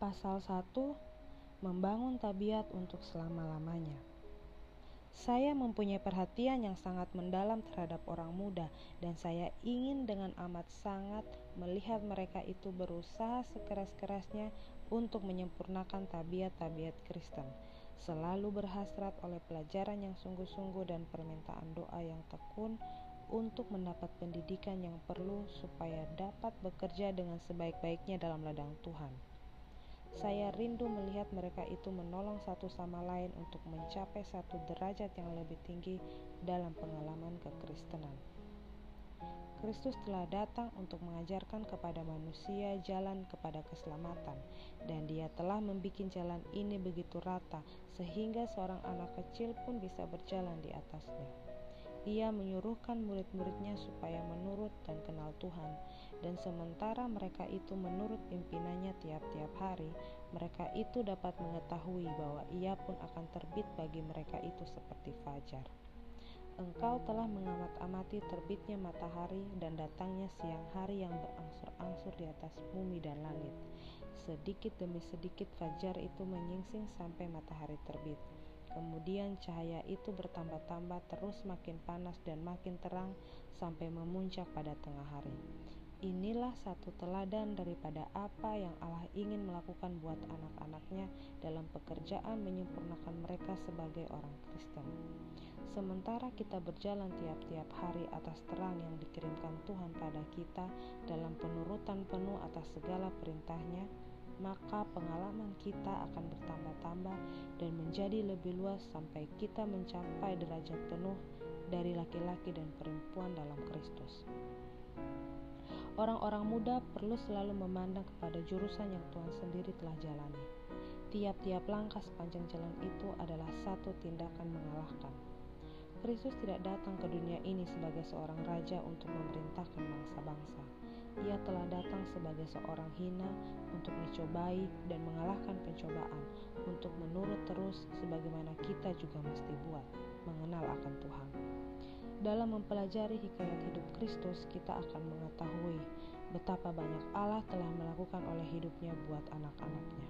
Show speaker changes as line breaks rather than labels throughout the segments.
Pasal 1 Membangun tabiat untuk selama-lamanya. Saya mempunyai perhatian yang sangat mendalam terhadap orang muda, dan saya ingin dengan amat sangat melihat mereka itu berusaha sekeras-kerasnya untuk menyempurnakan tabiat-tabiat Kristen, selalu berhasrat oleh pelajaran yang sungguh-sungguh dan permintaan doa yang tekun untuk mendapat pendidikan yang perlu supaya dapat bekerja dengan sebaik-baiknya dalam ladang Tuhan. Saya rindu melihat mereka itu menolong satu sama lain untuk mencapai satu derajat yang lebih tinggi dalam pengalaman kekristenan. Kristus telah datang untuk mengajarkan kepada manusia jalan kepada keselamatan, dan Dia telah membuat jalan ini begitu rata sehingga seorang anak kecil pun bisa berjalan di atasnya. Ia menyuruhkan murid-muridnya supaya menurut dan kenal Tuhan, dan sementara mereka itu menurut pimpinannya tiap-tiap hari, mereka itu dapat mengetahui bahwa ia pun akan terbit bagi mereka itu seperti fajar. Engkau telah mengamat-amati terbitnya matahari dan datangnya siang hari yang berangsur-angsur di atas bumi dan langit. Sedikit demi sedikit fajar itu menyingsing sampai matahari terbit. Kemudian cahaya itu bertambah-tambah terus makin panas dan makin terang sampai memuncak pada tengah hari. Inilah satu teladan daripada apa yang Allah ingin melakukan buat anak-anaknya dalam pekerjaan menyempurnakan mereka sebagai orang Kristen. Sementara kita berjalan tiap-tiap hari atas terang yang dikirimkan Tuhan pada kita dalam penurutan penuh atas segala perintahnya, maka pengalaman kita akan bertambah-tambah dan menjadi lebih luas sampai kita mencapai derajat penuh dari laki-laki dan perempuan dalam Kristus. Orang-orang muda perlu selalu memandang kepada jurusan yang Tuhan sendiri telah jalani. Tiap-tiap langkah sepanjang jalan itu adalah satu tindakan mengalahkan. Kristus tidak datang ke dunia ini sebagai seorang raja untuk memerintahkan bangsa-bangsa. Ia telah datang sebagai seorang hina untuk dicobai dan mengalahkan pencobaan, untuk menurut terus sebagaimana kita juga mesti buat, mengenal akan Tuhan. Dalam mempelajari hikayat hidup Kristus, kita akan mengetahui betapa banyak Allah telah melakukan oleh hidupnya buat anak-anaknya.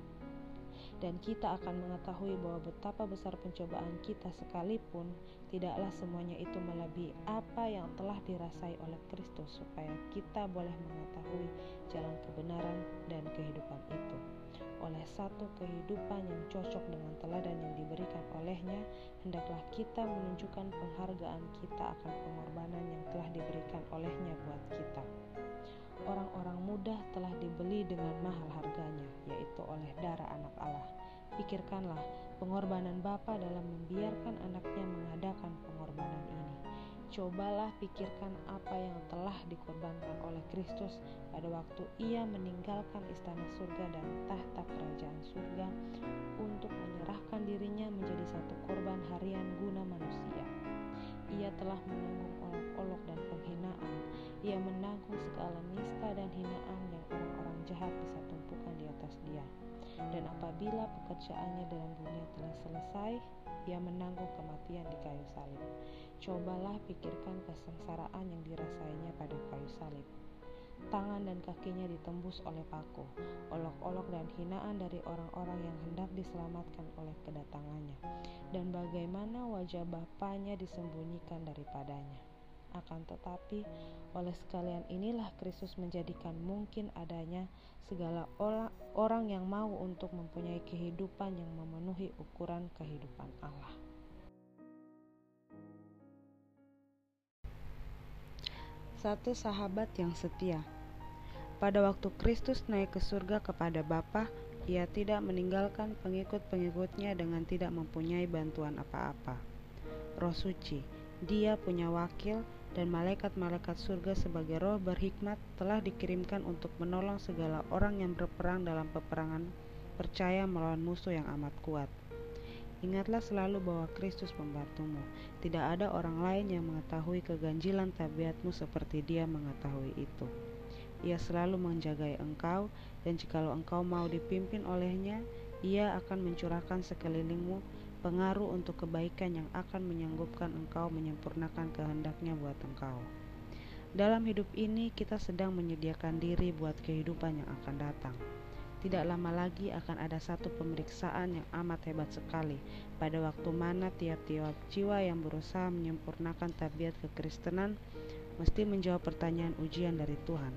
Dan kita akan mengetahui bahwa betapa besar pencobaan kita sekalipun tidaklah semuanya itu melebihi apa yang telah dirasai oleh Kristus supaya kita boleh mengetahui jalan kebenaran dan kehidupan itu oleh satu kehidupan yang cocok dengan teladan yang diberikan olehnya, hendaklah kita menunjukkan penghargaan kita akan pengorbanan yang telah diberikan olehnya buat kita. Orang-orang muda telah dibeli dengan mahal harganya, yaitu oleh darah anak. Pikirkanlah pengorbanan Bapa dalam membiarkan anaknya mengadakan pengorbanan ini. Cobalah pikirkan apa yang telah dikorbankan oleh Kristus pada waktu ia meninggalkan istana surga dan tahta kerajaan surga untuk menyerahkan dirinya menjadi satu korban harian guna manusia. Ia telah menanggung olok-olok dan penghinaan. Ia menanggung segala nista dan hinaan yang orang-orang jahat bisa tumpukan di atas dia. Dan apabila pekerjaannya dalam dunia telah selesai, ia menanggung kematian di kayu salib. Cobalah pikirkan kesengsaraan yang dirasainya pada kayu salib. Tangan dan kakinya ditembus oleh paku, olok-olok dan hinaan dari orang-orang yang hendak diselamatkan oleh kedatangannya, dan bagaimana wajah Bapaknya disembunyikan daripadanya. Akan tetapi, oleh sekalian inilah Kristus menjadikan mungkin adanya segala orang, orang yang mau untuk mempunyai kehidupan yang memenuhi ukuran kehidupan Allah. Satu sahabat yang setia. Pada waktu Kristus naik ke surga kepada Bapa, ia tidak meninggalkan pengikut-pengikutnya dengan tidak mempunyai bantuan apa-apa. Roh suci, dia punya wakil dan malaikat-malaikat surga sebagai roh berhikmat telah dikirimkan untuk menolong segala orang yang berperang dalam peperangan percaya melawan musuh yang amat kuat. Ingatlah selalu bahwa Kristus membantumu. Tidak ada orang lain yang mengetahui keganjilan tabiatmu seperti Dia mengetahui itu. Ia selalu menjagai engkau, dan jikalau engkau mau dipimpin olehnya, Ia akan mencurahkan sekelilingmu pengaruh untuk kebaikan yang akan menyanggupkan engkau menyempurnakan kehendaknya buat engkau. Dalam hidup ini, kita sedang menyediakan diri buat kehidupan yang akan datang. tidak lama lagi akan ada satu pemeriksaan yang amat hebat sekali, pada waktu mana tiap-tiap jiwa yang berusaha menyempurnakan tabiat kekristenan mesti menjawab pertanyaan ujian dari Tuhan.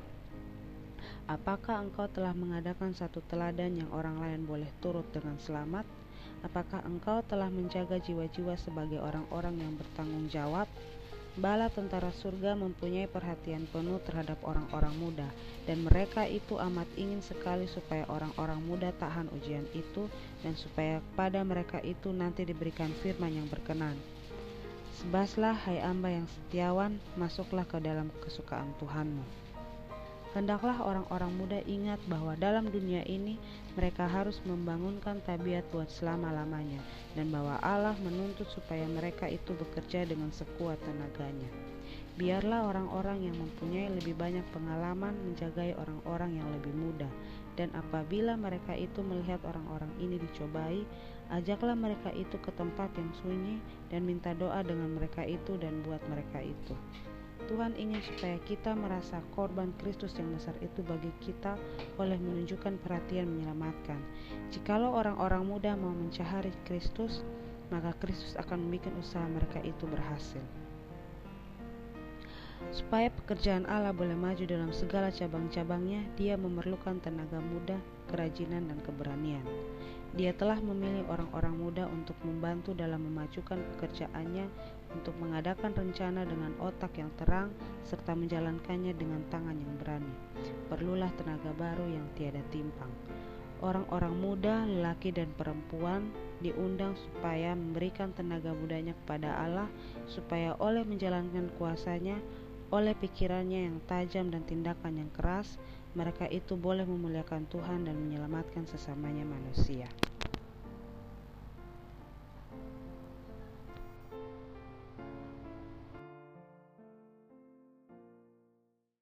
Apakah engkau telah mengadakan satu teladan yang orang lain boleh turut dengan selamat? Apakah engkau telah menjaga jiwa-jiwa sebagai orang-orang yang bertanggung jawab? Bala tentara surga mempunyai perhatian penuh terhadap orang-orang muda, dan mereka itu amat ingin sekali supaya orang-orang muda tahan ujian itu, dan supaya pada mereka itu nanti diberikan firman yang berkenan. Sebaslah, hai amba yang setiawan, masuklah ke dalam kesukaan Tuhanmu. Hendaklah orang-orang muda ingat bahwa dalam dunia ini mereka harus membangunkan tabiat buat selama-lamanya dan bahwa Allah menuntut supaya mereka itu bekerja dengan sekuat tenaganya. Biarlah orang-orang yang mempunyai lebih banyak pengalaman menjagai orang-orang yang lebih muda dan apabila mereka itu melihat orang-orang ini dicobai, ajaklah mereka itu ke tempat yang sunyi dan minta doa dengan mereka itu dan buat mereka itu. Tuhan ingin supaya kita merasa korban Kristus yang besar itu bagi kita oleh menunjukkan perhatian menyelamatkan. Jikalau orang-orang muda mau mencari Kristus, maka Kristus akan membuat usaha mereka itu berhasil. Supaya pekerjaan Allah boleh maju dalam segala cabang-cabangnya, dia memerlukan tenaga muda, kerajinan, dan keberanian. Dia telah memilih orang-orang muda untuk membantu dalam memajukan pekerjaannya untuk mengadakan rencana dengan otak yang terang serta menjalankannya dengan tangan yang berani. Perlulah tenaga baru yang tiada timpang. Orang-orang muda, lelaki dan perempuan diundang supaya memberikan tenaga mudanya kepada Allah supaya oleh menjalankan kuasanya, oleh pikirannya yang tajam dan tindakan yang keras, mereka itu boleh memuliakan Tuhan dan menyelamatkan sesamanya manusia.